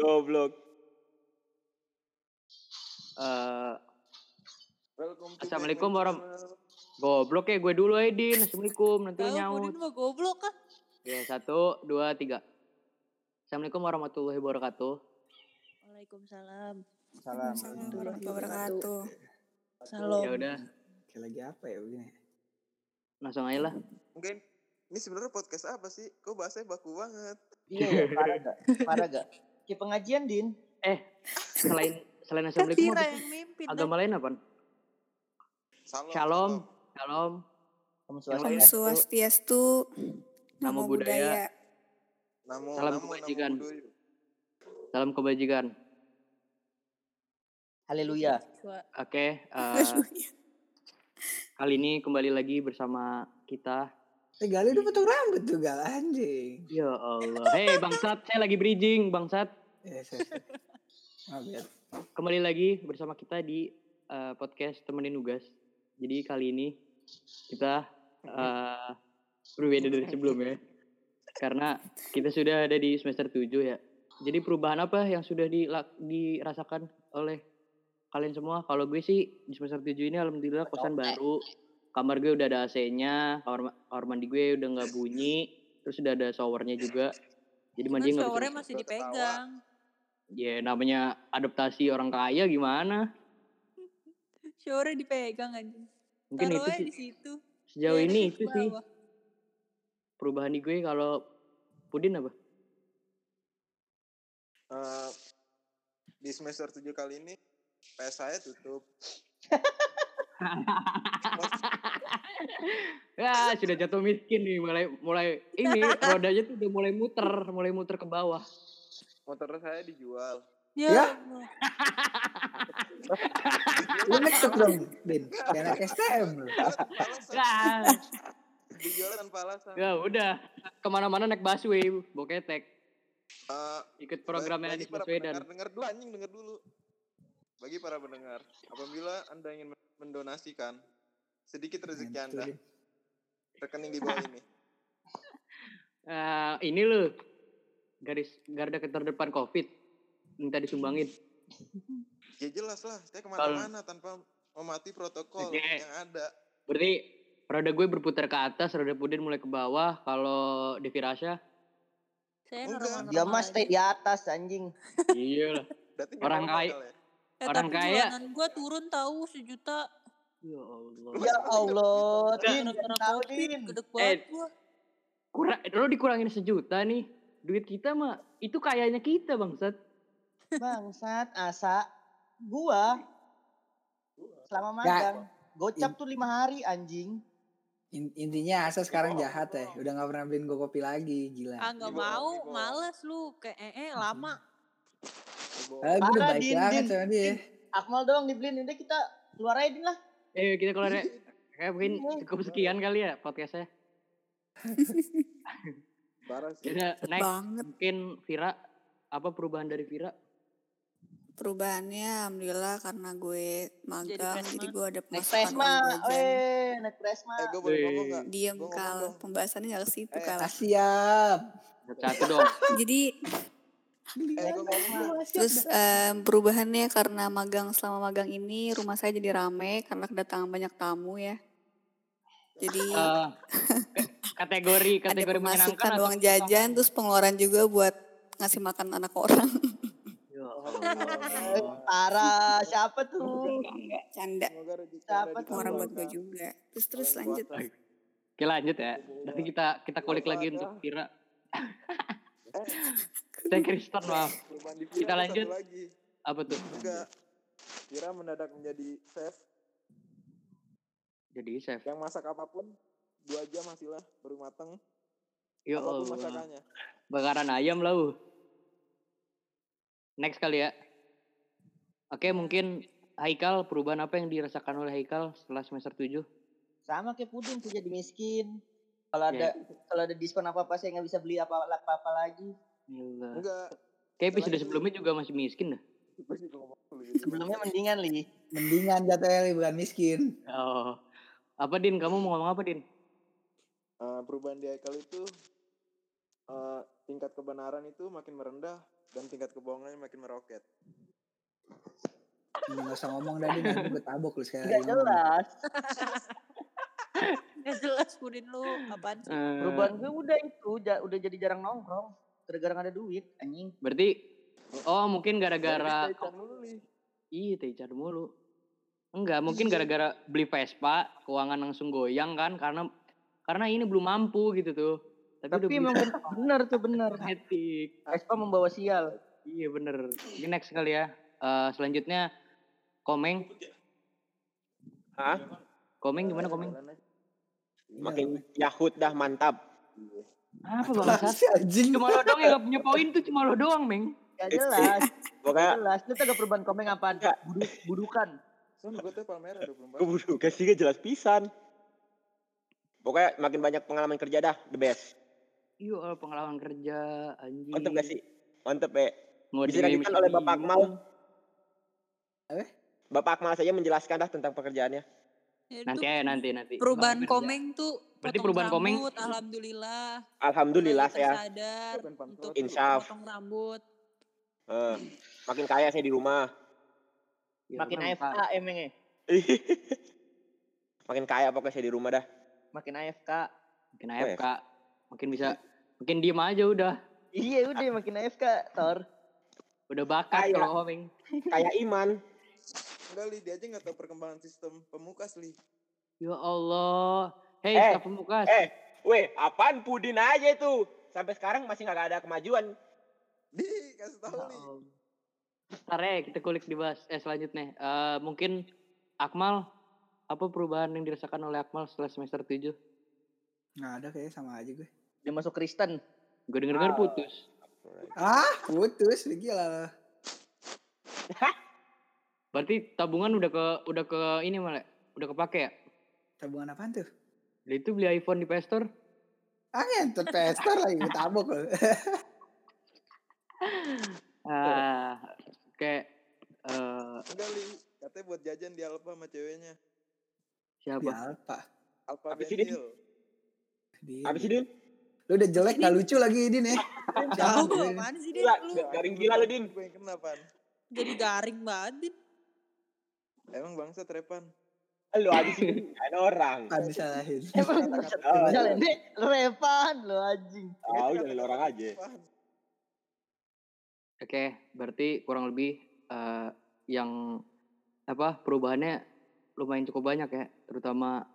Goblok. Eh, to Assalamualaikum Channel. goblok ya gue dulu Aidin. Assalamualaikum. Nanti lu Tahu nyaut. Mah goblok kan. Ya satu, dua, tiga. Assalamualaikum warahmatullahi wabarakatuh. Waalaikumsalam. Salam. Warahmatullahi wabarakatuh. Salam. Ya udah, Kayak lagi apa ya begini? langsung aja lah. Mungkin ini sebenarnya podcast apa sih? Kok bahasanya baku banget? Iya, ya, parah gak? Parah gak? Kayak pengajian, Din. Eh, selain selain Kan assalamualaikum agama lain apa? Salam. Shalom, shalom. Om. Swastiastu, Namo Buddhaya. Buddhaya. Namo, Salam namo, kebajikan. namo. Salam kebajikan. Haleluya. Oke, eh, kali ini kembali lagi bersama kita. Gali udah potong rambut tuh, Gal. Anjing. Ya Allah. Hei bangsat, saya lagi bridging, bangsat. Ya, saya, saya. Maaf ya. Kembali lagi bersama kita di eh, podcast temenin nugas. Jadi kali ini kita eh, berbeda dari sebelumnya. Karena kita sudah ada di semester 7 ya. Jadi perubahan apa yang sudah dirasakan oleh kalian semua? Kalau gue sih di semester 7 ini alhamdulillah kosan baru. Kamar gue udah ada AC-nya, kamar, ma- kamar mandi gue udah nggak bunyi, terus udah ada showernya juga. Jadi mandi nggak showernya masih dipegang. Ya namanya adaptasi orang kaya gimana? Showernya dipegang aja. Mungkin Taruh itu sih di situ. sejauh ini itu sih perubahan di gue kalau Pudin apa? Eh, di semester 7 kali ini PS saya tutup. ya sudah jatuh miskin nih mulai mulai ini rodanya tuh udah mulai muter mulai muter ke bawah. Motor saya dijual. Ya, Ya. Lu ngetuk dong. Kayak anak STM lu. Dijual tanpa alasan. ya udah ke mana-mana naik busway boketek Eh, ikut programnya Anies Baswedan. pendengar, dengar dulu anjing, dengar dulu. Bagi para pendengar, apabila Anda ingin mendonasikan sedikit rezeki Nah, Anda, rekening di bawah ini. Eh, ini loh garis garda terdepan covid minta disumbangin. Ya jelas lah, saya ke mana-mana tanpa memati protokol Oke. yang ada. Berarti roda gue berputar ke atas, roda Pudin mulai ke bawah. Kalau Devi Rasya, Saya Dia aja. stay di atas, anjing. iya lah. Berarti Orang kaya- ya? Eh, orang tapi kaya- gua turun tahu sejuta. Ya Allah. Ya Allah, Din. Tahu, Din. Eh, kurang lo dikurangin sejuta nih duit kita mah itu kayaknya kita bangsat Bangsat, asa. Gua selama magang. Gocap tuh lima hari, anjing. In- intinya Asa sekarang jahat ya udah nggak pernah beliin gue kopi lagi gila Ah bawah, mau, males lu. Kayak eh, eh lama. ah, gue udah baik Din, banget Din. sama dia Akmal doang dibeliin. Udah kita keluar aja, Din lah. Eh kita keluar ya kayak mungkin cukup sekian kali ya podcastnya Parah sih. kita next banget. mungkin Vira apa perubahan dari Vira Perubahannya alhamdulillah karena gue magang Presma. jadi gue ada pemasukan uang weh, naik Presma. Eh, gue boleh ngomong gak? Diem kal, pembahasannya nggak ke situ Eh, kal. Siap satu dong Jadi Eh, gue ngomong dong. terus em, perubahannya karena magang selama magang ini rumah saya jadi rame karena kedatangan banyak tamu ya. Jadi Eh, kategori ada kategori pemasukan atau uang jajan terus pengeluaran juga buat ngasih makan anak orang. Ya Eh, Allah. Parah, siapa tuh? Canda. Siapa tuh? Pengeluaran buat gue juga. Terus terus lanjut. Oke lanjut ya. Nanti kita kita kulik lagi Ada. untuk Vira. Saya Kristen maaf. Kita lanjut. lagi. Apa tuh? Enggak. Vira mendadak menjadi chef Jadi chef. yang masak apa pun dua jam hasilnya baru mateng. Ya apa pun Allah. masakannya. Bakaran ayam lah. uh. Next kali ya. Oke mungkin Haikal perubahan apa yang dirasakan oleh Haikal setelah semester 7? Sama kayak puding tuh jadi miskin. Kalau Ya. ada kalau ada diskon apa apa saya nggak bisa beli apa apa, apa lagi. Gila. Enggak. Kayak episode sebelumnya juga masih miskin dah. Sebelumnya mendingan li. mendingan jatuhnya Li, bukan miskin Oh. Apa Din? Kamu mau ngomong apa Din? Eh, perubahan di Haikal itu eh, tingkat kebenaran itu makin merendah dan tingkat kebohongannya makin meroket. Nggak usah ngomong tadi nanti gue tabok lu sekali. Gak jelas. Gak jelas Pudin lu apaan sih? Eh, Perubahan gue udah itu, udah jadi jarang nongkrong. Gara-gara gak ada duit, anjing. berarti oh mungkin gara-gara. Iya, Taichan mulu. Enggak, mungkin gara-gara beli Vespa, keuangan langsung goyang kan karena karena ini belum mampu gitu tuh. Tapi, Tapi emang beli ben- bener tuh bener. Matic. Vespa membawa sial. Iya bener. Ini next kali ya. Eh, selanjutnya Komeng. Hah? Komeng gimana Komeng? Makin Yahut dah mantap. Apa anjing. Cuma lo doang yang gak punya poin tuh cuma lo doang, Meng. Gak jelas. Pokoknya Gak jelas. Lu gak perubahan komeng apaan? Budu, budukan. Son gue tuh Palmera 24. keburu kasih gak jelas pisan. Pokoknya makin banyak pengalaman kerja dah, the best. Iya, eh, pengalaman kerja anjing. Mantep gak sih? Mantep ya. Di dilanjutkan oleh Bapak Akmal. Eh? Bapak Akmal saja menjelaskan dah tentang pekerjaannya. Ya, Nanti aja nanti nanti. perubahan komeng tuh Berarti perubahan komeng- rambut, alhamdulillah. Alhamdulillah saya pantau. untuk Insaf. potong rambut. eh, makin kaya saya di rumah. Ya, Makin AFK emangnya. makin kaya pokoknya saya di rumah dah. Makin AFK. Makin AFK. Makin bisa makin diem aja udah. Iya udah makin AFK, Thor. Udah bakat kalau Komeng. Kayak iman. Enggak li, dia aja nggak tahu perkembangan sistem pemukas li. Ya Allah. Hei, Eh, staf pemukas. Eh, weh, apaan pudin aja itu? Sampai sekarang masih nggak ada kemajuan. Di, kasih tahu Ya li. Ntar ya kita kulik dibahas. Eh selanjutnya. Eh mungkin Akmal. Apa perubahan yang dirasakan oleh Akmal setelah semester 7? Nggak ada kayaknya sama aja gue. Dia masuk Kristen. Gue denger-denger putus. Ah, putus. Gila. Berarti tabungan udah ke udah ke ini malah udah kepake ya? Tabungan apaan tuh? Dia itu beli iPhone di Play Store. Ah, ngentot pester lagi. Gue tabok lo. Ah, kayak eh Enggak li, katanya buat jajan di Alfa sama ceweknya. siapa? Di Alfa. Alfa Apa Din? Bentil. Di- Apa sih, Din? Lu udah jelek gak lucu lagi ini nih. Tahu Siapa? apaan sih lu? garing gila lu, Din. Gue yang kena pan. Jadi garing banget. Din. Emang bangsa trepan. Lu aja sih, ada orang. Ah, disalahin. Emang Oh, Misalnya ini Revan lo anjing. Tahu jadi orang aja. Oke, berarti kurang lebih eh, yang apa perubahannya lumayan cukup banyak ya, terutama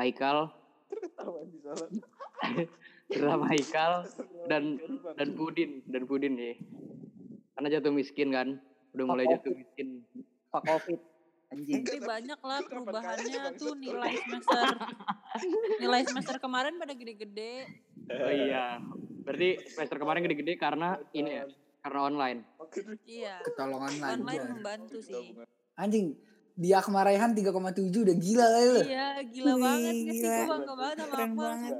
Haikal, di sana. terutama Haikal dan dan Pudin dan Pudin ya. Karena jatuh miskin kan, udah mulai Oh, jatuh miskin. Pak Covid. Anjing. Tapi banyak lah perubahannya tuh nilai semester nilai semester kemarin pada gede-gede. Oh iya, berarti semester kemarin gede-gede karena ini ya, karena online. Iya. Ketolongan Online lagi. membantu sih. Anjing. Dia kemarahan 3,7 udah gila kali lu. Iya, gila Wih, banget gila. Gue bangga banget sama Keren Akmal, banget.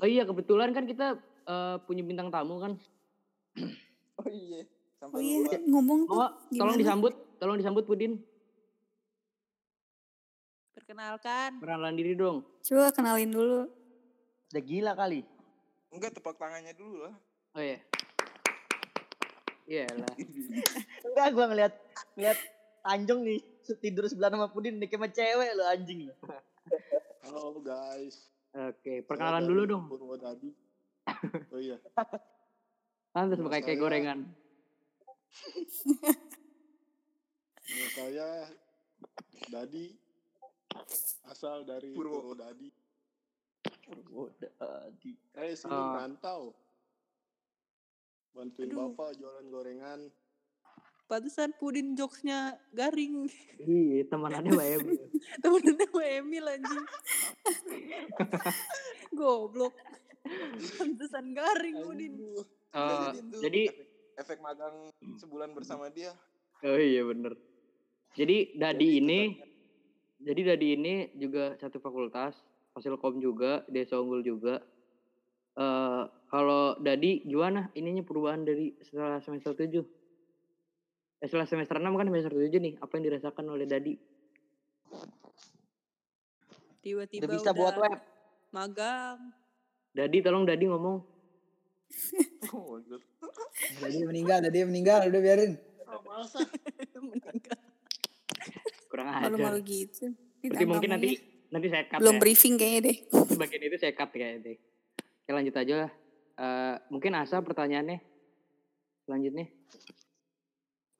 Oh iya, kebetulan kan kita eh, punya bintang tamu kan. Oh iya. Sampai Oh iya, lupa. ngomong tuh. Oh, tolong disambut, tolong disambut Pudin. Perkenalkan. Perkenalan diri dong. Coba kenalin dulu. Udah gila kali. Enggak tepuk tangannya dulu lah. Oh iya. Iya lah. Enggak gua ngeliat ngeliat Tanjung nih tidur sebelah sama Pudin nih kayak sama cewek lo anjing lo. Halo guys. Oke, perkenalan dulu dong. Purwodadi. Oh iya. Pantas Nama pakai kayak gorengan. Nama saya Dadi. Asal dari Purwo. Purwodadi. Purwodadi. Eh sini Oh. rantau. Bantuin Aduh. bapak jualan gorengan. Pantesan Pudin jokesnya garing. Iya, temanannya Mbak Em. Temennya sama Emil anjing. Goblok. Pantesan garing Pudin. Aduh. Eh, Nggak itu jadi efek, magang sebulan bersama dia. oh iya bener. Jadi Dadi Jadi ini jadi Dadi ini juga satu fakultas, Fasilkom juga, Desa Unggul juga. Eh kalau Dadi gimana ininya perubahan dari setelah semester 7? Eh, setelah semester 6 kan semester 7 nih, apa yang dirasakan oleh Dadi? Tiba-tiba Udah bisa buat web. magang. Dadi tolong Dadi ngomong. Oh god. Jadi meninggal, jadi meninggal, udah biarin. Kurang ajar. Malu-malu gitu. Berarti mungkin nanti tamu-tamunya. nanti saya cut belum ya. briefing kayaknya deh. Bagian itu saya cut kayaknya deh. Oke lanjut aja lah. Eh, mungkin Asa pertanyaannya selanjutnya.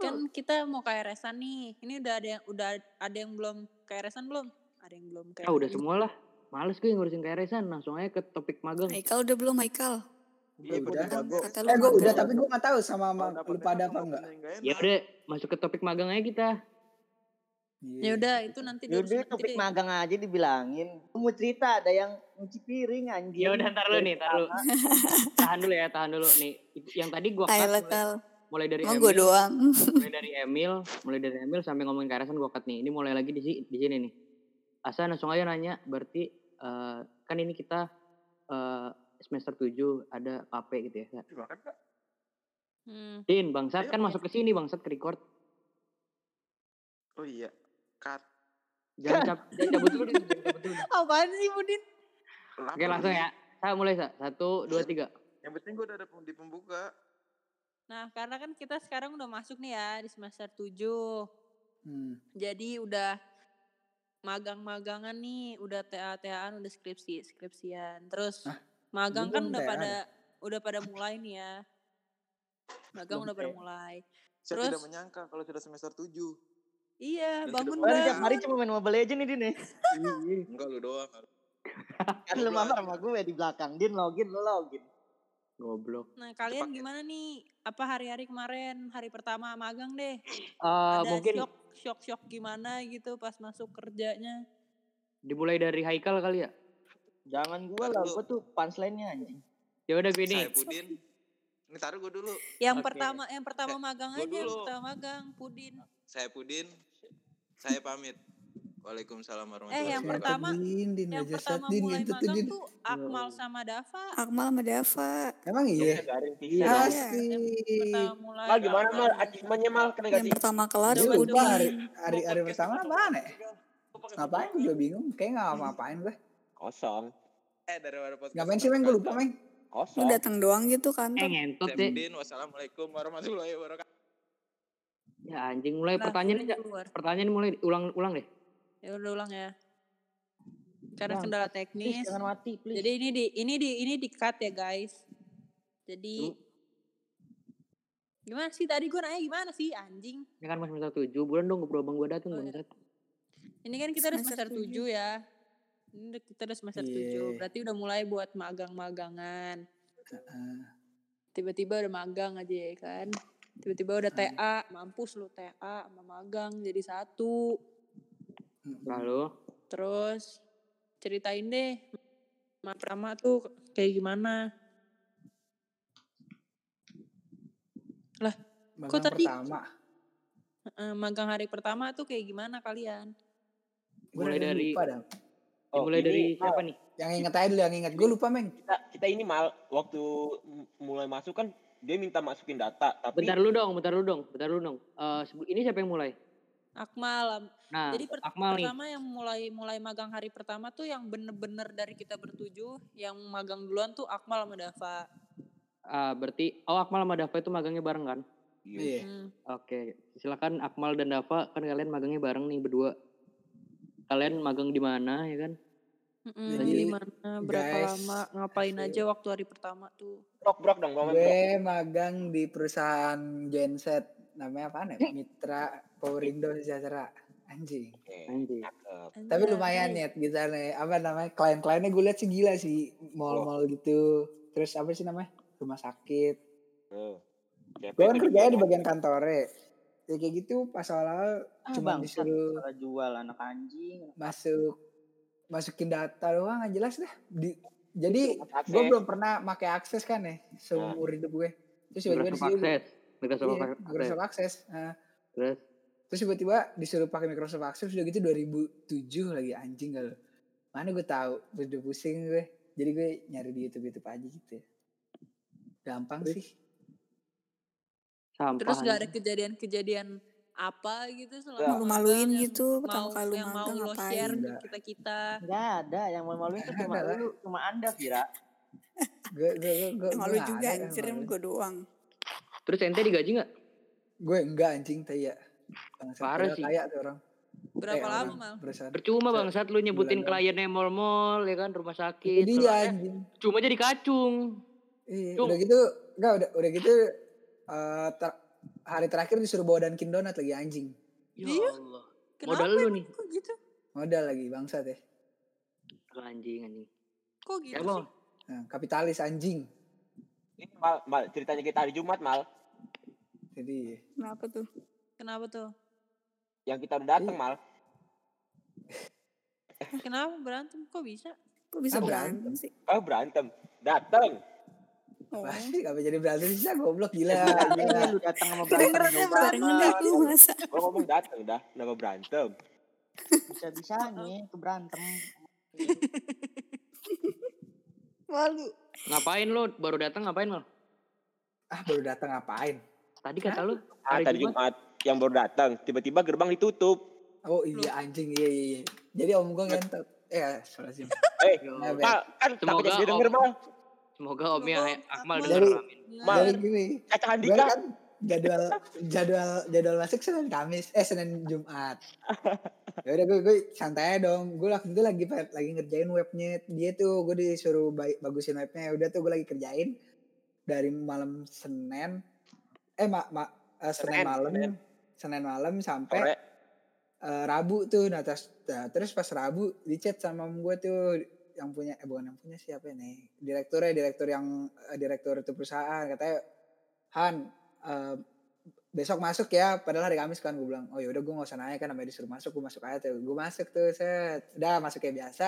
Kan kita mau KRS-an nih. Ini udah ada yang udah ada yang belum KRS-an belum? Ada yang belum KRS. Ah udah semua lah. Males gue ngurusin KRS-an. Langsung aja ke topik magang. Haikal udah belum Haikal? Udah, Udah. udah. Kata Eh gue udah, tapi gue gak tahu sama ma- lu pada apa enggak. Ya udah masuk ke topik magang aja kita. Ya udah itu nanti diurusin nanti topik magang aja dibilangin. Mau cerita ada yang nyuci piring anjing. Ya udah ntar lu nih, ntar lu. Tahan dulu ya, tahan dulu nih. Yang tadi gua cut Ayolah mulai, dari Emang Emil, gue doang. mulai dari Emil, mulai dari Emil sampai ngomongin KRS-an gua cut nih. Ini mulai lagi di di sini nih. Asa langsung aja nanya, berarti eh, kan ini kita eh, semester 7 ada KP gitu ya. Hmm. Din, bangsat Ayo, kan masuk ke sini, bangsat ke record. Oh iya. Cut. Jangan, cap, jangan cabut dulu, Din. Jangan cabut dulu. Din. Apaan sih Budin? Oke, langsung ya. Saya mulai, Sa. Satu, dua, tiga. Yang penting gue udah ada di pembuka. Nah, karena kan kita sekarang udah masuk nih ya di semester 7. Hmm. Jadi udah magang-magangan nih, udah TA-TAan, udah skripsi, skripsian. Terus Hah? Magang kan udah pada udah pada mulai nih ya. Magang Belum udah pada mulai. Saya Terus? tidak menyangka kalau sudah semester 7. Iya, Dan bangun tidak Kan Bang. tiap hari cuma main Mobile Legends nih Din ya. Enggak lu doang. Kan lu mamar sama gue di belakang. Din login, lu login. Goblok. Nah, kalian paket. gimana nih? Apa hari-hari kemarin, hari pertama magang deh? Eh, Ada mungkin shock, shock-shock gimana gitu pas masuk kerjanya? dimulai dari Haikal kali ya. Jangan gua lah, gua tuh punchline-nya anjing. Ya udah gue Saya. Pudin. Ini taruh gue dulu. Yang Oke. pertama, yang pertama magang gua aja, yang dulu. pertama magang, Pudin. Saya Pudin. Saya pamit. Waalaikumsalam warahmatullahi Eh, yang wabarakatuh. pertama- Din, din, Yang pertama din, mulai tuh, magang din. tuh Akmal sama Dava. Akmal sama Dava. Emang iya? Iya. Yang mulai. Mal gimana mal? Achievementnya mal kena Yang gaji? pertama kelar Gue Coba, coba. hari, hari, hari pertama apaan ya? Ngapain gue juga bingung. Kayaknya gak ngapain gue. Kosong. Eh daripada podcast. Ngapain sih Meng? Gue lupa Meng. Lu Kosong. datang doang gitu Eh kantor. ngentot deh. Pudin. Wassalamualaikum warahmatullahi wabarakatuh. Ya anjing mulai Nah, pertanyaan aja. Pertanyaan mulai ulang-ulang deh. Ya udah ulang ya. Karena kendala Please, teknis. jangan mati, please. Jadi ini di ini di ini di cut ya guys. Jadi gimana sih tadi gue nanya gimana sih anjing? Ini kan masih semester 7 bulan dong gue abang gue dateng Oh, bangsat. Ini kan kita udah semester 7 ya. Ini kita udah semester Iya. 7. Berarti udah mulai buat magang-magangan. Heeh. Tiba-tiba udah magang aja ya kan. Tiba-tiba udah TA, mampus lu TA sama magang jadi satu. Lalu Terus ceritain deh ma pertama tuh kayak gimana? Magang Kok tadi- pertama. Heeh, magang hari pertama tuh kayak gimana kalian? Mulai dari- lupa. Oh, dimulai dari Mal, siapa nih? Yang inget aja dulu, yang inget. Gue lupa Meng. kita, kita ini mal waktu mulai masuk kan dia minta masukin data tapi Bentar lu dong, bentar lu dong, bentar lu dong. Eh sebu- ini siapa yang mulai? Akmal. Nah, Jadi per- Akmal nih. pertama yang mulai mulai magang hari pertama tuh yang bener-bener dari kita bertujuh, yang magang duluan tuh Akmal sama Dava. Ah, berarti oh Akmal sama Dava itu magangnya bareng kan? Iya. Hmm. Oke, silakan Akmal dan Dava kan kalian magangnya bareng nih berdua. Kalian magang di mana ya kan? Mm-mm, Jadi, di mana, berapa guys, lama, ngapain aja waktu hari pertama tuh. brok brok dong brok. Gue magang di perusahaan genset namanya apaan ya? Mitra Powerindo Sejahtera. Anjing. Anjing. Tapi lumayan ya nih. Apa namanya? Klien-kliennya gue liat sih gila sih. Mall-mall gitu. Terus apa sih namanya? Rumah sakit. CP Gue kan kerjanya di dibawa. bagian kantornya. Ya kayak gitu pas awal-awal Ah, cuma bang, disuruh salah jual anak anjing. masuk masukin data doang nggak jelas dah. Di, jadi Akses. gue belum pernah pakai akses kan ya seumur hidup gue. Terus tiba-tiba disuruh Access. Microsoft iya, Access. Microsoft Access. Nah, Terus terus tiba-tiba disuruh pakai Microsoft Access udah gitu 2007 lagi anjing gak lo. Mana gue tahu, udah pusing gue. Jadi gue nyari di YouTube YouTube aja gitu. ya. Gampang sih. Sampah. Terus gak ada kejadian-kejadian apa gitu selama Malu-maluin gitu pertama mau kali lu yang mau lo ngapain. share ke Enggak. kita kita Enggak ada yang mau maluin tuh cuma lu, cuma Anda, Vira. Gue gue gue Malu juga anjir gue doang. Terus ente digaji nggak? Gue enggak anjing ya. Bangsat, Parah sih. Kaya tuh orang. Berapa Eh, lama mal? Percuma Se- bangsat lu nyebutin kliennya mall-mall ya kan rumah sakit. Eh, anjing. cuma jadi kacung. Iya, udah gitu enggak udah udah gitu eh ter- hari terakhir disuruh bawa Dunkin Donat lagi anjing. Ya Iya. Allah. Kenapa Modal lu nih. Kok gitu? Modal lagi bangsat ya. Lu Anjing anjing. Kok gitu Ya sih? Nah, kapitalis anjing. Ini mal, mal, ceritanya kita hari Jumat mal. Jadi Kenapa tuh? Kenapa tuh? Yang kita udah datang Iya. mal. Kenapa berantem? Kok bisa? Kok bisa Ah, berantem berantem. sih? Oh berantem. Datang. Oh. pasti apa jadi berantem sih goblok gila. Ini gila. lu datang sama Kedengerannya berantem barengan aku masa. Gua ngomong datang dah. Kenapa berantem? Bisa-bisanya ke berantem. Malu. Ngapain lu baru datang ngapain mal? Ah baru datang ngapain? Tadi kata lu Ah, hari tadi Jumat. Jumat yang baru datang. Tiba-tiba gerbang ditutup. Oh iya anjing iya iya. iya. Jadi om gua ngentot. Eh, salah sih. Eh, kan takutnya dia denger Om- mal. Semoga Om ya Semoga Akmal Jadi- amin. Mal. Jadi gini, Caca gue Handika. kan jadwal jadwal jadwal masuk Senin Kamis, eh Senin Jumat. Ya udah gue gue santai aja dong. Gue waktu itu lagi lagi ngerjain webnya dia tuh. Gue disuruh baik bagusin webnya. Ya Udah tuh gue lagi kerjain dari malam Senin. Eh mak ma, eh, Senin, Senin, malam. Senin. Senin malam sampai eh, Rabu tuh. Nah terus, nah, terus pas Rabu di chat sama gue tuh yang punya eh bukan yang punya siapa nih? Direkturnya direktur yang eh, direktur itu perusahaan katanya Han eh, besok masuk ya padahal hari Kamis kan gue bilang. Oh ya udah gue nggak usah nanya kan namanya disuruh masuk gue masuk aja tuh. Gue masuk tuh set. Udah masuk kayak biasa.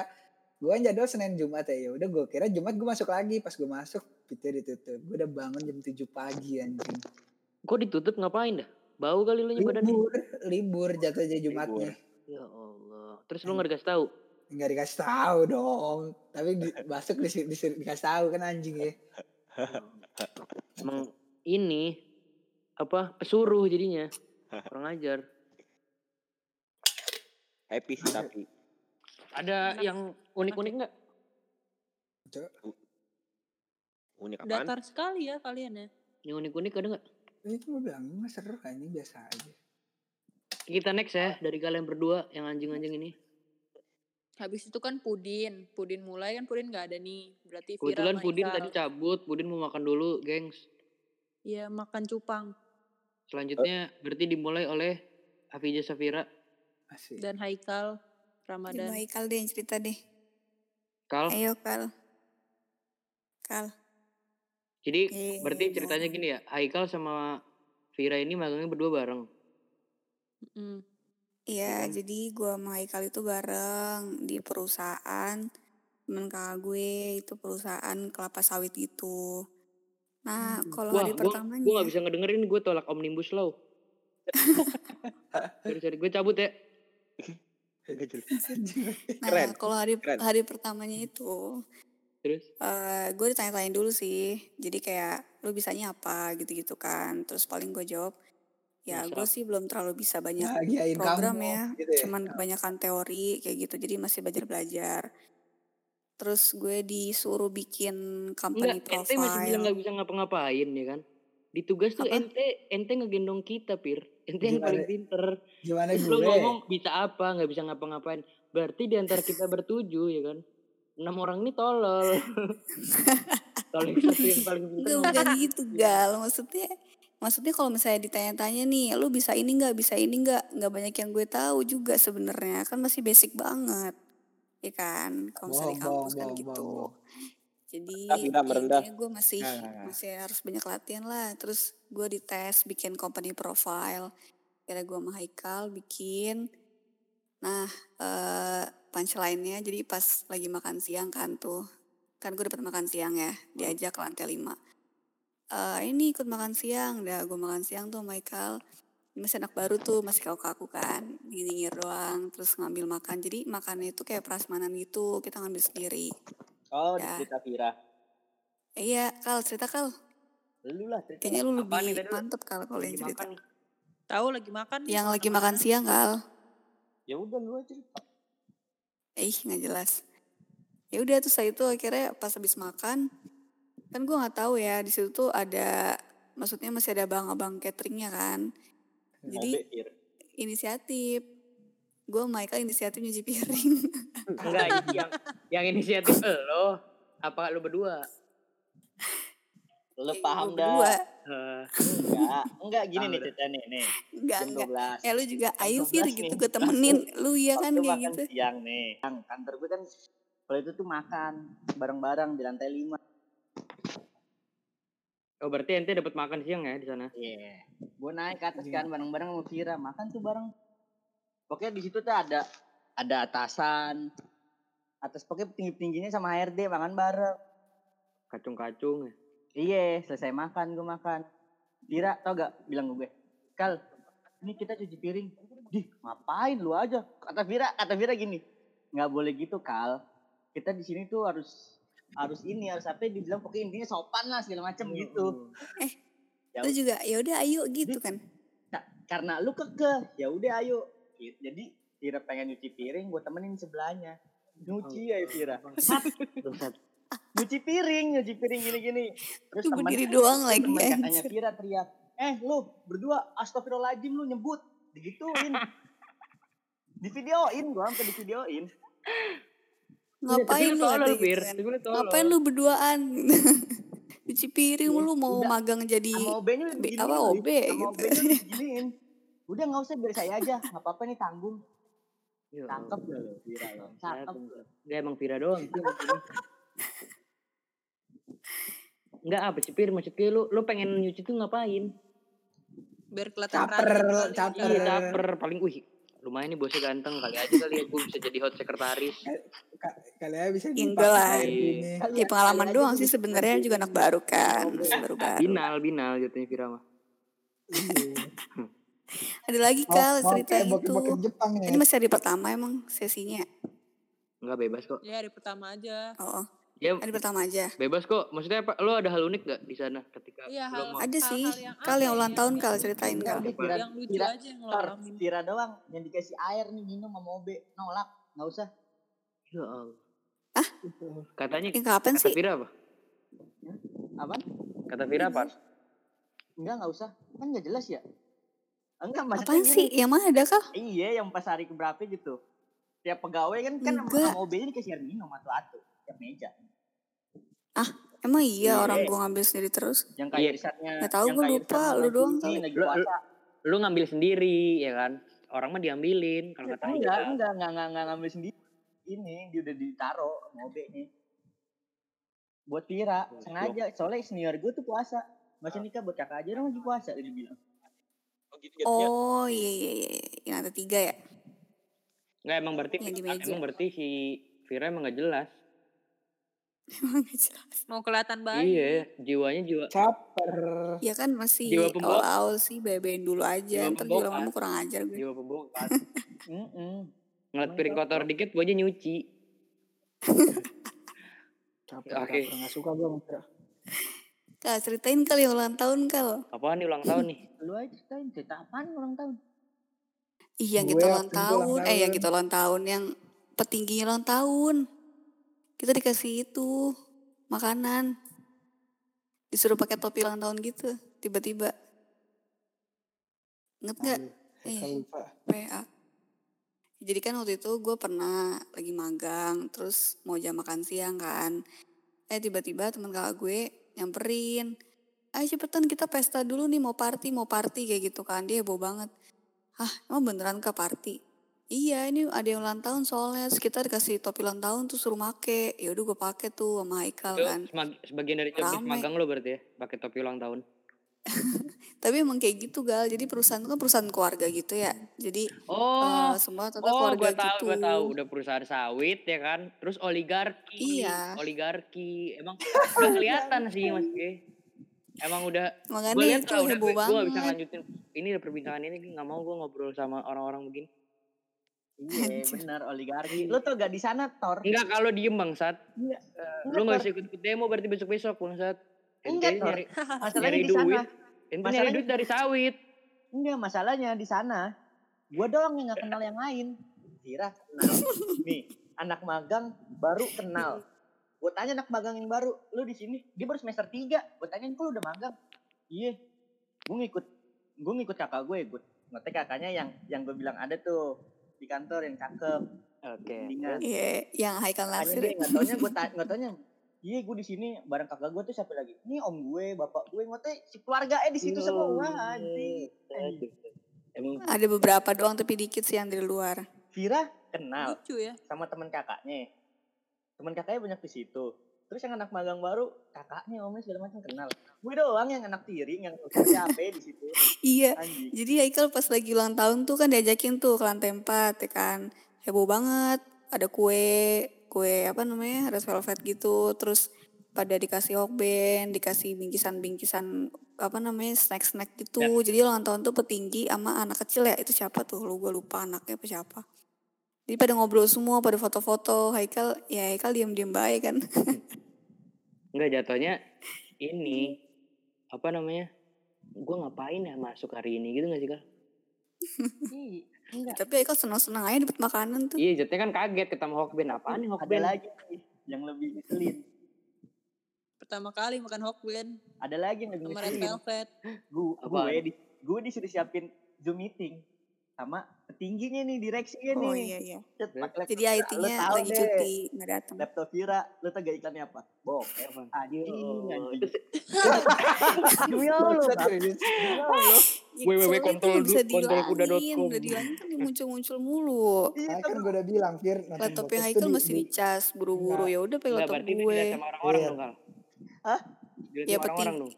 Gue kan jadwal Senin Jumat ya. Ya udah gue kira Jumat gue masuk lagi. Pas gue masuk pintu ditutup. Gue udah bangun jam 7 pagi anjing. Kok ditutup? Ngapain dah? Bau kali lu libur libur jatuhnya Jumatnya. Ya Allah. Terus lu nggak dikasih tahu? Nggak dikasih tahu dong tapi di, masuk disuruh, disuruh dikasih tahu kan anjing ya Emang ini apa pesuruh jadinya. Kurang ajar. Happy sih tapi. Ada yang unik-unik nggak? Unik apaan? Datar sekali ya kalian ya. Yang unik-unik ada nggak? itu gue bilang ini seru kan ini biasa aja Kita next ya dari kalian berdua yang anjing-anjing ini. Habis itu kan Pudin. Pudin mulai kan Pudin nggak ada nih. Berarti Vira Kebetulan Pudin tadi cabut, Pudin mau makan dulu, gengs. Iya makan cupang. Selanjutnya berarti dimulai oleh Hafijah Safira, masih Dan Haikal. Coba Ramadan. Haikal deh yang cerita deh. Kal. Ayo Kal. Kal. Jadi Eh, berarti ceritanya gini ya, Haikal sama Vira ini magangnya berdua bareng. Mm. Iya, Hmm. jadi gua sama Haikal itu bareng di perusahaan temen kakak gue itu perusahaan kelapa sawit gitu. Nah, kalau Hmm. Wah, hari pertamanya gua gak bisa ngedengerin, gue tolak Omnibus Law. sorry, gue cabut ya. Nah, Keren, kalau hari keren. hari pertamanya itu Terus, eh gue ditanya-tanyain dulu sih. Jadi kayak lu bisanya apa gitu-gitu kan. Terus paling gue jawab, ya gue sih belum terlalu bisa banyak bahagiain program kamu ya. gitu ya Cuman kebanyakan teori kayak gitu. Jadi masih belajar-belajar. Terus gue disuruh bikin company enggak, ente masih bilang profile. gak bisa ngapa-ngapain ya kan. Di tugas tuh Apa? ente, ente ngegendong kita, Pir. Ente yang paling pinter. gimana Terus gue ngomong bisa apa, gak bisa ngapa-ngapain. Berarti di antara kita bertujuh ya kan. Enam orang ini tolol. Kalau yang satu yang paling pinter bukan gitu, Gal. Maksudnya maksudnya kalau misalnya ditanya-tanya nih, lu bisa ini nggak, bisa ini nggak, nggak banyak yang gue tahu juga sebenarnya. Kan masih basic banget. Ya kan? Kalau misalnya di kampus kan bohong, gitu. bohong. Jadi merendah. gue masih Nah, nah, nah. masih harus banyak latihan lah. Terus gue dites bikin company profile. Kira gue sama Haikal bikin. Nah, eh punchline-nya jadi pas lagi makan siang kan tuh. Kan gue dapat makan siang ya, diajak ke lantai 5. Eh ini ikut makan siang, dah gue makan siang tuh Haikal. Masih anak baru tuh, masih kaku-kaku kan. Nyinyir doang, terus ngambil makan. Jadi makannya itu kayak prasmanan gitu, kita ngambil sendiri. Oh, Ya. cerita Vira. Eh, iya, Kal, cerita Kal. Lu lah cerita. Kayaknya lu Apaan nih lebih lu? mantep Kal kalau yang lagi cerita. makan nih. Tahu lagi makan nih. Yang lagi makan siang Kal. Ya udah lu aja cerita. Eh, nggak jelas. Ya udah terus saya itu akhirnya pas habis makan kan gue nggak tahu ya di situ tuh ada maksudnya masih ada abang-abang cateringnya kan jadi inisiatif gue Michael inisiatif nyuci piring Enggak, yang yang inisiatif lo apa lu berdua? Lu Ya, paham dah. berdua. Eh, Enggak, enggak gini nih cerita nih, nih. enggak enggak 12. ya lu juga ayo Fir 12 gitu gue temenin lu ya kan kayak makan gitu siang nih. Yang kantor gue kan kalau itu tuh makan bareng-bareng di lantai 5. Oh berarti ente dapat makan siang ya di sana? Iya. Gue naik ke atas kan bareng-bareng sama Vira, makan tuh bareng. Pokoknya di situ tuh ada ada atasan. Atas pokoknya tinggi-tingginya sama HRD makan bareng. Kacung-kacung ya. Iya, selesai makan gue makan. Vira tau gak bilang gue, Kal, ini kita cuci piring. Dih, ngapain lu aja? Kata Vira, kata Vira gini, nggak boleh gitu Kal. Kita di sini tuh harus harus ini harus apa dibilang pokoknya intinya sopan lah segala macam gitu. Ya lu juga ya udah ayo gitu kan Nah, karena lu kekeh, ya udah ayo. Gitu. Jadi Vira pengen nyuci piring, gue temenin sebelahnya. Nyuci ya Vira. Bangsat. Nyuci piring, nyuci piring gini-gini. Terus Lu temen- berdiri doang lagi temen katanya. Vira teriak, eh lu berdua astagfirullahaladzim lu nyebut. Digituin. di videoin gua sampai di videoin. Ngapain Tapi lu katanya gitu kan. Ngapain lu berduaan cuci piring Iya, lu mau udah. magang jadi apa. OB gitu. Udah nggak usah biar saya aja, nggak apa-apa nih tanggung. Ya Cakep Allah. loh Vira Cakep. Enggak emang Vira doang. Enggak apa sih Fir maksudnya lu lu pengen nyuci tuh ngapain? Biar kelihatan Caper, kali. caper. Iya caper paling wih lumayan nih bosnya ganteng kali aja kali ya gue bisa jadi hot sekretaris. Ka- Kalian bisa Ya enggak lah. Iya. ini. Kali- ya pengalaman kali aja doang sih bisa sebenarnya juga anak baru kan masih baru-baru Binal binal jatuhnya Vira mah. Iya. ada lagi kal cerita itu ya. ini masih hari pertama emang sesinya Enggak bebas kok. Ya hari pertama aja. oh Ya hari pertama aja bebas kok. Maksudnya apa? Lo ada hal unik gak di sana ketika Iya, lo hal- mau ada sih hal-hal yang kal ulang ya, tahun kal lucu. ceritain kal Udah, Vira, Yang lucu Vira, aja yang lo alamin. Vira doang yang dikasih air nih minum sama OB nolak nggak usah Ya Allah. Ah? Katanya yang kapan kata sih Vira apa? apa Kata Vira apa? enggak nggak usah kan nggak jelas ya enggak maksudnya apaan sih yang mana ada kal iya yang pas hari keberapa gitu tiap pegawai kan kan sama, Enggak. sama OB nya dikasih air minum atau atu tiap meja emang iya Iya. orang gua ngambil sendiri terus yang Iya. kayak risetnya Nggak tahu, yang gua kayak lupa, lu doang kali. Lu- puasa Lu ngambil sendiri ya kan? Orang mah diambilin kalau kata enggak Ida. enggak enggak enggak enggak ngambil sendiri ini dia udah ditaro sama OB nya buat Vira sengaja soalnya senior gue tuh puasa Mas nikah buat kakak aja dong lagi puasa dia bilang Oh gitu jatuhnya. oh iya iya iya yang ada tiga ya Enggak emang berarti meja. emang berarti si Vira emang gak jelas. Emang gak jelas Mau kelihatan baik. Iya, jiwanya jiwa Caper. ya kan masih Jiwa pembawa. awal-awal sih bebein dulu aja Jiwa ntar juga lama kurang ajar gue jiwa pembongkar. Mm-mm. Ngeliat piring kotor dikit gue aja nyuci. Caper. Oke. caper. Nggak suka gue kal ceritain kali ulang tahun kal Apaan nih ulang tahun nih? lu aja ceritain cerita apaan ulang tahun Iya yang kita ulang tahun, eh yang kita ulang tahun yang petingginya ulang tahun. Kita dikasih itu makanan. Disuruh pakai topi ulang tahun gitu, tiba-tiba. Ingat nggak? Eh. PA. Jadi kan waktu itu gue pernah lagi magang, terus mau jam makan siang kan. Eh tiba-tiba teman kakak gue nyamperin. Ayo cepetan kita pesta dulu nih mau party, mau party kayak gitu kan. Dia heboh banget. Hah emang beneran ke party? Iya ini ada yang ulang tahun soalnya terus kita dikasih topi ulang tahun tuh suruh make. Ya udah gue pakai tuh sama Haikal Itu kan. sebagian dari job desk Rame. magang lo berarti ya, pakai topi ulang tahun. Tapi emang kayak gitu gal. Jadi perusahaan itu kan perusahaan keluarga gitu ya. Jadi Oh, eh, semua tetap oh, keluarga gue tahu, gitu. gue tahu. Udah perusahaan sawit ya kan. Terus oligarki, Iya. oligarki. Emang udah kelihatan sih mas G. Emang udah Makanya gue lihat itu udah heboh gue gak bisa lanjutin ini udah perbincangan ini nggak mau gue ngobrol sama orang-orang begini iya benar oligarki. Lu tuh gak di sana Tor enggak kalau diem bangsat Enggak, lu nggak usah ikut ikut demo berarti besok besok bangsat Enggak, Tor. nyari masalahnya nyari di sana. Duit ente nyari duit dari sawit. Enggak masalahnya di sana gua doang yang gak kenal yang lain. Vira kenal. Nih anak magang baru kenal. Gue tanya anak magang yang baru lu di sini? Dia baru semester 3 gue tanyain kok lu udah magang? Iya. Gue ngikut gue ngikut kakak gue gue ngetek kakaknya yang yang gue bilang ada tuh di kantor yang cakep Oke. bimbingan Iya, yang Haikal Nasir. dia nggak taunya gue tanya nggak taunya iya gue di sini bareng kakak gue tuh siapa lagi ini om gue bapak gue ngotek si keluarga eh di situ Yo, semua anjing Aduh. Emang Ada beberapa doang tapi dikit sih yang dari luar. Vira kenal Lucu ya. sama teman kakaknya teman kakaknya banyak di situ terus yang anak magang baru kakaknya omnya segala macam kenal gue doang yang anak tiring yang siapa di situ Iya. anjing Jadi Haikal pas lagi ulang tahun tuh kan diajakin tuh ke lantai 4 ya kan. Heboh banget. Ada kue, kue apa namanya? Red velvet gitu. Terus pada dikasih hokben, dikasih bingkisan-bingkisan apa namanya? snack-snack gitu. Jadi ulang tahun tuh petinggi sama anak kecil ya. Itu siapa tuh? Lu gue lupa anaknya apa siapa. Jadi pada ngobrol semua, pada foto-foto. Haikal, ya Haikal diam-diam baik kan. Enggak jatuhnya ini apa namanya? Gue ngapain ya masuk hari ini gitu gak sih kak? Ih, enggak Tapi Haikal senang-senang aja dapat makanan tuh. Iya jatuhnya kan kaget ketemu Hokben apaan nih ada Hokben? lagi nih yang lebih ngeselin Pertama kali makan hokben ada lagi yang lebih ngeselin velvet. gue gue di gue disuruh siapin zoom meeting sama petingginya nih direksinya Oh nih iya iya. Cet, laptop Jadi lu IT-nya lagi deh. cuti, nggak datang. laptop Vira lu tau gak iklannya apa bokep Apaan? anjing demi Allah. Ya, www kontrol kontrolkuda.com. dihilangin, udah dihilangin kan dia muncul-muncul mulu. Iya, Nah, kan gue udah bilang Fir Laptopnya Haikal masih di- dicas buru-buru ya udah pakai laptop berarti gue. dilihat sama orang-orang Iya. dong kal. Hah? Iya, sama orang-orang peti. dong.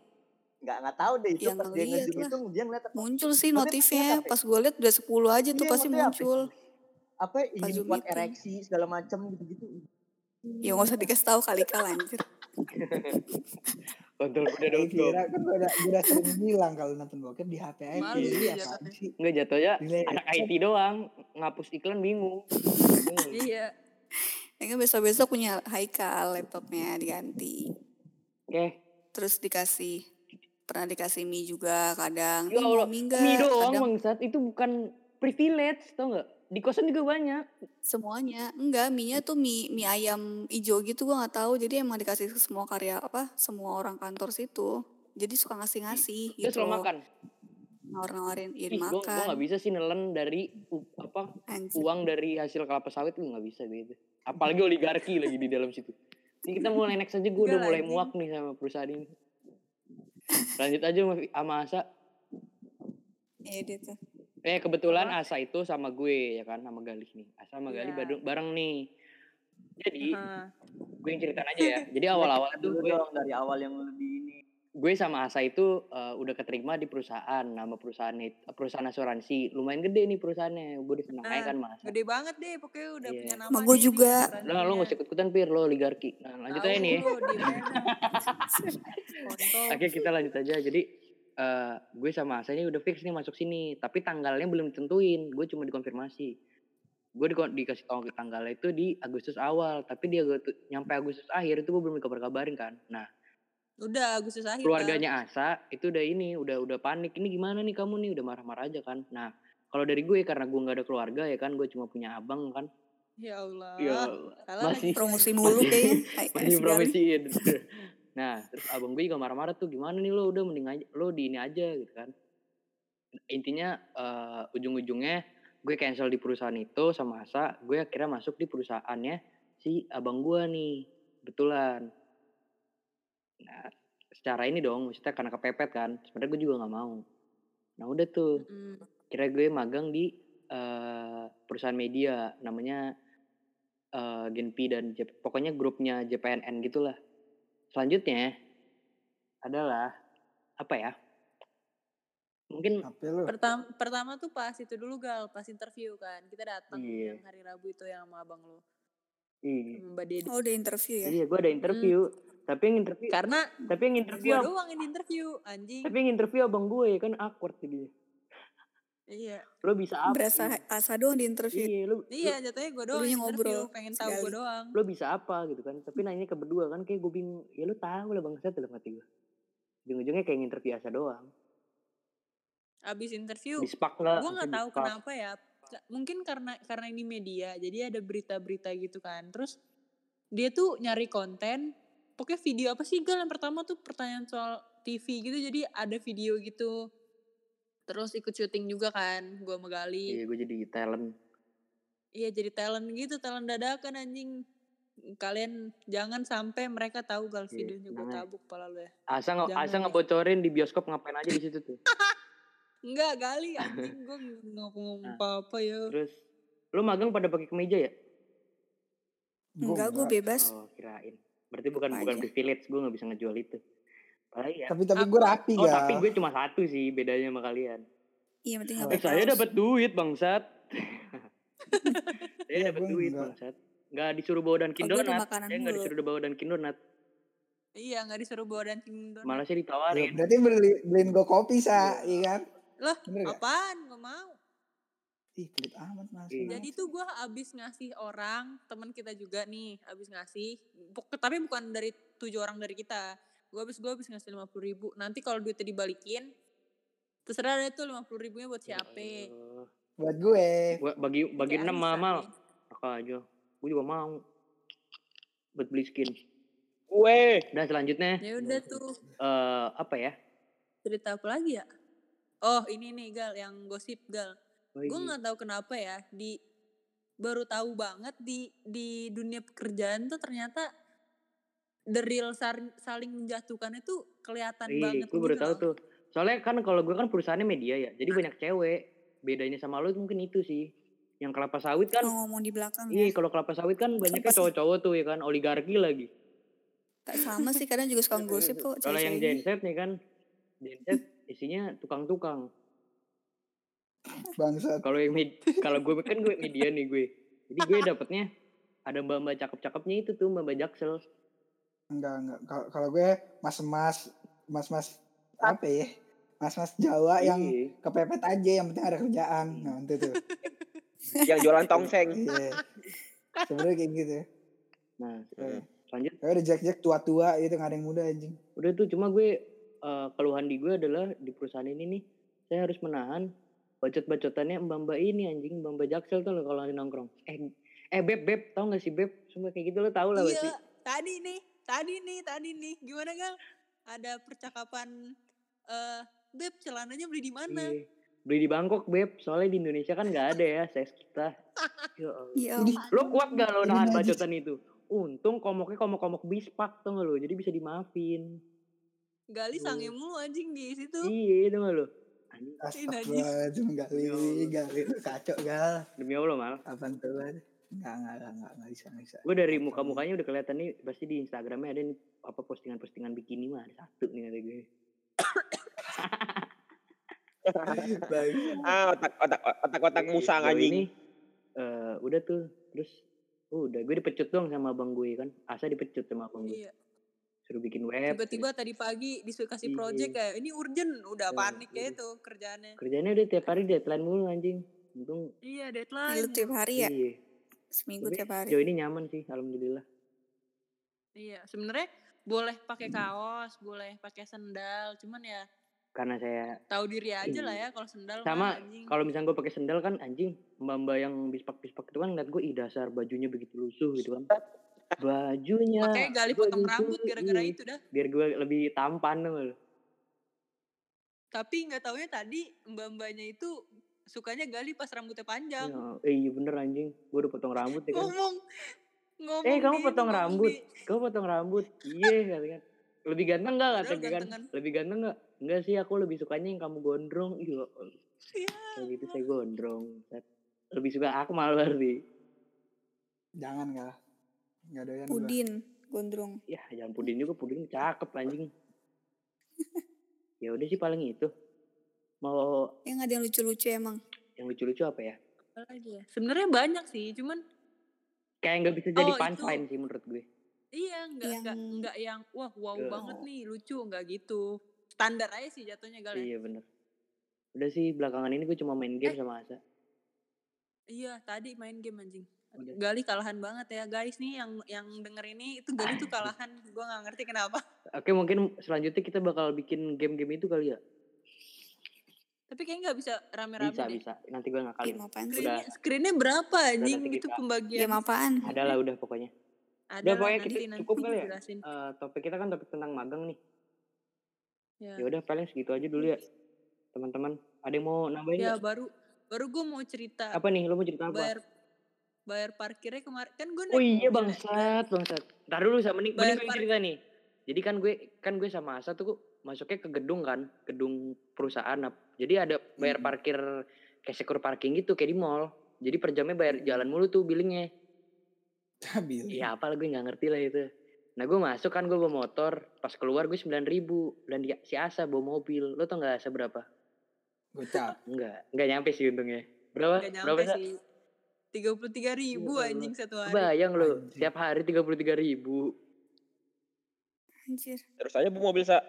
Nggak nggak tahu deh itu Ya, pas dia ngeliat ngezoom itu dia ngeliat apa Muncul sih notifnya, apa ya? pas gue liat udah 10 aja tuh Iya, pasti apa ya? muncul. apa Zoom buat meeting. ereksi segala macam gitu-gitu Ya nggak usah dikasih tahu kali kal anjir. Kontrolkuda.com. Vira kan gue udah, gue udah sering bilang kalau nonton bokep di HP aja. Malu Jadi sih? Enggak jatuhnya anak IT doang ngapus iklan bingung. Iya. Ya kan besok-besok punya Haikal laptopnya diganti. Oke. Terus dikasih pernah dikasih mie juga kadang. Ya Allah, mie nggak? mie doang Kadang bangsat itu bukan privilege tau nggak? Di kosan juga banyak. semuanya enggak mie-nya tuh mie mie ayam ijo gitu gua nggak tahu jadi emang dikasih ke semua karya apa semua orang kantor situ jadi suka ngasih-ngasih Dia gitu selalu makan. nawar-nawarin Ih, irin gua, gua makan gak bisa sih nelen dari apa Anjir. uang dari hasil kelapa sawit gue nggak bisa gitu. Apalagi oligarki lagi di dalam situ. Ini kita mulai next aja gue udah Enggak, mulai muak nih sama perusahaan ini. Lanjut aja sama, Asa. Iya dia tuh. Eh kebetulan Asa itu sama gue ya kan sama Galih nih. Asa sama Galih Iya. bareng, nih. Jadi Aha. gue yang ceritain aja ya. Jadi awal-awal tuh gue, dong dari awal yang lebih ini gue sama Asa itu eh, udah keterima di perusahaan. Nama perusahaan it- perusahaan asuransi. Lumayan gede nih perusahaannya. Gue disenang Ah, kan mas. Gede banget deh, pokoknya udah Iya. punya nama. Sama di juga. asuransinya. Lo lo gak usah ikut-ikutan Pir, lo oligarki. Nah lanjut aja nih ya. Oke kita lanjut aja. Jadi eh gue sama Asa ini udah fix nih masuk sini. Tapi tanggalnya belum ditentuin. Gue cuma dikonfirmasi. Gue di, dikasih tahu tanggalnya itu di Agustus awal. Tapi dia nyampe Agustus akhir itu gue belum dikabar-kabarin kan. Nah Udah Agustus akhir. kan. keluarganya Asa itu udah ini udah udah panik. Ini gimana nih kamu nih udah marah-marah aja kan. Nah kalau dari gue karena gue nggak ada keluarga ya kan gue cuma punya abang kan. Ya Allah. Ya Salah masih. Promosi mulu kayaknya. Masih promosiin. nah, terus abang gue juga marah-marah tuh gimana nih lo udah mending aja lo di ini aja gitu kan. Intinya eh, ujung-ujungnya gue cancel di perusahaan itu sama Asa, gue akhirnya masuk di perusahaannya si abang gue nih. Kebetulan. Nah, secara ini dong, maksudnya karena kepepet kan. Sebenarnya gue juga nggak mau. Nah, udah tuh Mm. kira gue magang di eh, perusahaan media namanya eh, Genpi dan J- pokoknya grupnya JPNN gitulah. Selanjutnya adalah apa ya? Mungkin. Pertama, pertama tuh pas itu dulu gal, pas interview kan. Kita datang Iya. yang hari Rabu itu yang sama abang lo, Mbak Dede. Oh udah interview ya? iya gue ada interview, tapi yang interview Karena tapi yang interview gua ab- doang yang interview, anjing. tapi yang interview abang gue kan awkward jadinya. Iya. Lo bisa apa? Berasa asa doang di interview. Iya, lo, Iya, jatuhnya gue doang yang ngobrol pengen tahu gue doang. lo bisa apa gitu kan? Tapi nanya ke berdua kan kayak gue bingung. Ya lo tahu lah bangsa dalam hati gue. Ujung-ujungnya kayak interview asa doang. Abis interview, gue nggak tahu kenapa ya. Mungkin karena karena ini media, jadi ada berita-berita gitu kan. Terus dia tuh nyari konten pokoknya video apa sih gal yang pertama tuh pertanyaan soal TV gitu jadi ada video gitu terus ikut syuting juga kan gua sama Gali Iya, gue jadi talent. iya jadi talent gitu talent dadakan anjing kalian jangan sampai mereka tahu gal Iya, videonya gue tabuk pala lu ya Asa nggak Jangan asa ya. ngebocorin di bioskop ngapain aja di situ tuh. enggak Gali anjing gue nggak ngomong Nah, apa-apa ya Terus lu magang pada pakai kemeja ya? Enggak, gue bebas. Oh, kirain. Berarti bukan Apa bukan aja. privilege, gue nggak bisa ngejual itu. Apalagi ya. Tapi tapi gue rapi Oh, gak? tapi gue cuma satu sih bedanya sama kalian. Iya, penting nggak Eh, saya dapat duit, bangsat. saya Iya, dapat duit, enggak. bangsat. Nggak disuruh bawa Dunkin Oh, gua ada Donat. makanan Saya nggak disuruh bawa Dunkin Donat. iya nggak disuruh bawa dancing donat Malah saya ditawarin. Berarti beli beliin gue kopi sa, iya kan? lah Bener gak? apaan gak mau Ih, pelit amat mas. Iya. Jadi tuh gue abis ngasih orang teman kita juga nih abis ngasih, tapi bukan dari tujuh orang dari kita. Gue abis gue abis ngasih lima puluh ribu. Nanti kalau duitnya dibalikin, terserah deh tuh lima puluh ribunya buat siapa. Buat gue. Gua bagi bagi enam mal. Apa aja. Gue juga mau. Buat beli skin. Gue. Dan selanjutnya Ya udah tuh eh apa ya? cerita apa lagi ya? Oh ini nih gal yang gosip gal. Oh, Gue iya. nggak tahu kenapa ya di baru tahu banget di di dunia pekerjaan tuh ternyata the real sar- saling menjatuhkan itu kelihatan Iya, banget gue baru gitu tahu loh. tuh. Soalnya kan kalau gue kan perusahaannya media ya, jadi banyak cewek. Bedanya sama lo mungkin itu sih. Yang kelapa sawit kan, Oh, ngomong di belakang iya ya. kalau kelapa sawit kan banyaknya cowok-cowok tuh ya kan, oligarki lagi. Gak sama sih, kadang juga suka gosip kok. Kalau yang genset nih kan, genset isinya tukang-tukang. Bangsat. Kalau yang kalau gue kan gue media nih gue. Jadi gue dapetnya ada mbak-mbak cakep-cakepnya itu tuh mbak-mbak jaksel. Enggak, enggak. Kalau kalau gue mas-mas mas-mas apa ya? Mas-mas Jawa yang Iya. kepepet aja yang penting ada kerjaan. Nah, itu tuh. Yang jualan tongseng. Iya. Sebenarnya kayak gitu. Nah, Iya. lanjut. Kayak udah jack-jack tua-tua gitu nggak ada yang muda anjing. Udah tuh cuma gue eh, keluhan di gue adalah di perusahaan ini nih saya harus menahan bacot-bacotannya mbak-mbak ini anjing mbak-mbak jaksel tuh loh kalau lagi nongkrong. Eh eh beb beb tau gak sih beb? Sumpah kayak gitu lo tau lah pasti. Iya, tadi nih, tadi nih, tadi nih. Gimana gal? Ada percakapan, eh beb celananya beli di mana? Iya. Beli di Bangkok beb, soalnya di Indonesia kan nggak ada ya size kita. Ya. Ya ampun. Lo kuat gak lo nahan bacotan itu? Untung komoknya komok-komok bispak tuh lo, jadi bisa dimaafin. Gali sange mulu anjing di situ. Iya, itu lo? Astagfirullahaladzim gali, gali kacau gal. demi Allah mal. Apaan tuh? Enggak, enggak, enggak, enggak, enggak bisa, enggak bisa. Gue dari muka-mukanya udah kelihatan nih, pasti di Instagramnya ada nih apa postingan-postingan bikini mah ada satu nih ada gue. Ah, otak otak otak otak musang Sejauh anjing. Ini, eh, udah tuh, terus oh, udah gue dipecut dong sama abang gue kan. Asa dipecut sama abang gue. Iya. Suruh bikin web. Tiba-tiba tadi pagi disuruh kasih Iya. project kayak ini urgent, udah Iya, panik ya iya. itu kerjaannya. Kerjanya udah tiap hari deadline mulu anjing. Untung Iya, deadline. tiap hari ya? iya. Seminggu Tapi tiap hari. Sejauh ini nyaman sih, alhamdulillah. Iya, sebenarnya boleh pakai kaos, boleh pakai sendal, cuman ya Karena saya tahu diri aja lah Iya. ya kalau sendal sama kalau misalnya gue pakai sendal kan anjing mbak-mbak yang bispak-bispak itu kan ngeliat gue ih dasar bajunya begitu lusuh gitu kan bajunya Makanya gali potong rambut gara-gara itu dah. biar gue lebih tampan dong Tapi nggak taunya tadi mbak-mbaknya itu sukanya gali pas rambutnya panjang. ya, eh, iya bener anjing. Gue udah potong rambut ya kan? Ngomong ngomong eh kamu potong ngomong rambut. di- kamu potong rambut. Iya kata kan. Lebih ganteng gak kata Padahal gue kan? lebih ganteng gak enggak sih aku lebih sukanya yang kamu gondrong. Iya Iya. kayak gitu saya gondrong lebih suka aku malah berarti. Jangan gal. Enggak doyan gua. Udin, gondrong. ya jangan pudin juga pudin cakep anjing ya udah sih paling itu mau Ya nggak ada yang lucu-lucu emang. yang lucu-lucu apa ya Apa lagi ya? Sebenarnya banyak sih, cuman kayak nggak bisa jadi Oh, punchline sih menurut gue iya nggak Yang- nggak nggak yang wah wow Iya. banget nih lucu nggak gitu. Standar aja sih jatuhnya gal ya. iya bener udah sih belakangan ini gue cuma main game Eh. sama Asa Iya, tadi main game anjing. Udah. Gali kalahan banget ya guys nih yang yang denger ini itu Gali tuh kalahan. Gua nggak ngerti kenapa. oke mungkin selanjutnya kita bakal bikin game-game itu kali ya Tapi kayaknya nggak bisa rame-rame bisa deh. bisa nanti gue ngakalin Game apaan sih? udah Screennya, screennya berapa anjing itu pembagian. Game apaan? ada lah udah pokoknya Ada Udah pokoknya nanti, kita nanti cukup kali ya. Eh, topik kita kan topik tentang magang nih. Ya. Ya udah paling segitu aja dulu ya. Teman-teman, ada yang mau nambahin Ya nggak? baru baru gue mau cerita Apa nih? Lo mau cerita apa? bayar bayar parkirnya kemarin kan gue Oh iya bangsat, bangsat. Ntar dulu sama mending, Bayar mending gue cerita nih. Jadi kan gue kan gue sama Asa tuh masuknya ke gedung kan, gedung perusahaan. Nah, Jadi ada bayar Hmm. parkir kayak secure parking gitu kayak di mall. Jadi per jamnya bayar jalan mulu tuh billingnya. Stabil. Iya apa gue nggak ngerti lah itu. Nah gue masuk kan gue bawa motor, pas keluar gue sembilan ribu dan dia, si Asa bawa mobil. Lo tau nggak Asa berapa? Gocap. Enggak, enggak nyampe sih untungnya. Berapa? Gak Berapa nyampe Sa? Tiga puluh tiga ribu Ya anjing satu hari. Bayang lo, tiap hari tiga puluh tiga ribu. Anjir. Terus aja bu mobil sa.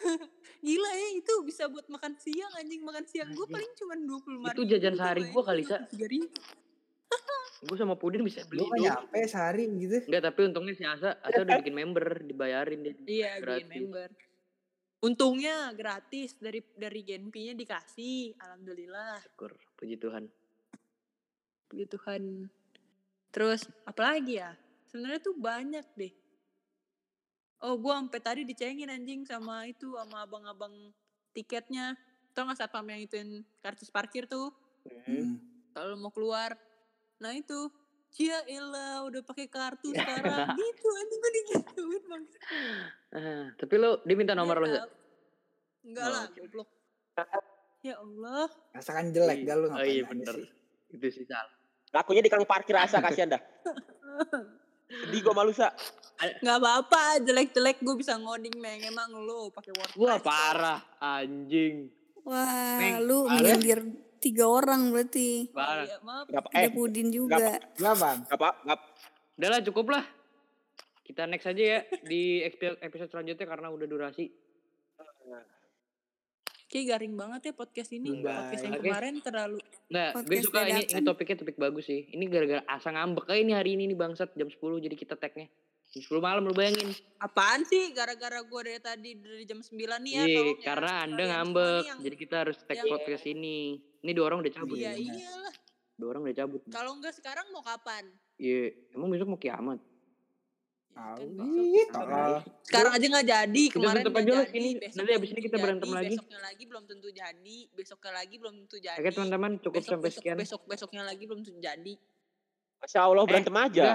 Gila ya itu bisa buat makan siang anjing makan siang gue paling cuma dua puluh lima Itu jajan sehari gua kali, Sa. Tiga ribu. Gue sama Pudin bisa beli Gue itu. nyampe sehari gitu. Enggak, tapi untungnya si Asa, Asa udah bikin member, dibayarin dia. Iya Gratis. bikin member. Untungnya gratis dari dari Genpi-nya dikasih. Alhamdulillah. Syukur, puji Tuhan. Puji Tuhan. Terus apalagi ya? Sebenarnya tuh banyak deh. Oh, gua sampai tadi dicengin anjing sama itu sama abang-abang tiketnya. Tau gak satpam yang ituin karcis parkir tuh? Hmm. Kalau mau keluar. Nah itu. Cia elah udah pakai kartu sekarang gitu anjing gue digituin bang. Ah, tapi lo, dia minta nomor lo, Sa? Enggak Oh, lah, goblok. Ya Allah. Rasakan jelek dah lu Oh ngapain iya aja bener. sih. Itu sih salah. Ngakunya di kang parkir asa kasihan dah. Sedih gue malu sa. Nggak apa-apa, jelek-jelek gue bisa ngoding meng. Emang lu pakai WordPress. Wah parah, anjing. Wah, Neng, lu menyindir tiga orang berarti. Parah. iya, maaf. Gak, Ada eh, Pudin juga. Gak bang. gak apa, gak, Udah lah, cukup lah. Kita next aja ya di epi- episode selanjutnya karena udah durasi. Kayak garing banget ya podcast ini. Bye. Podcast yang Oke. kemarin terlalu. Nggak, gue suka ini, ini dadakan. topiknya topik bagus sih. Ini gara-gara asa ngambek kayak ini hari ini nih bangsat jam 10 jadi kita tagnya. Jam 10 malam lu bayangin. Apaan sih? Gara-gara gue dari tadi dari jam 9 nih ya. Iya, tolong ya. karena Anda ngambek. yang- Jadi kita harus tag yang- podcast ini. Ini dua orang udah cabut. Iya nih. iyalah. Dua orang udah cabut. Kalau enggak sekarang mau kapan? Iya, emang besok mau kiamat. Ya, kan tolol. Sekarang aja nggak jadi, kemarin tutup nggak aja jadi, ini. besok Nanti abis ini kita berantem lagi. Besoknya lagi belum tentu jadi, besoknya lagi belum tentu jadi. Oke teman-teman, cukup besok, sampai besok, sekian. Besok besoknya lagi belum tentu jadi. Masya Allah berantem aja.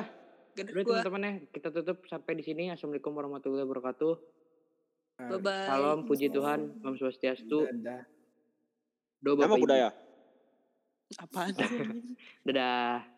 Udah, teman-teman ya, kita tutup sampai di sini. Assalamualaikum warahmatullahi wabarakatuh. Bye bye. Salam, puji Tuhan, Om Swastiastu, Dadah. Do Nama Bapak Ibu. budaya. Apaan sih? Dadah.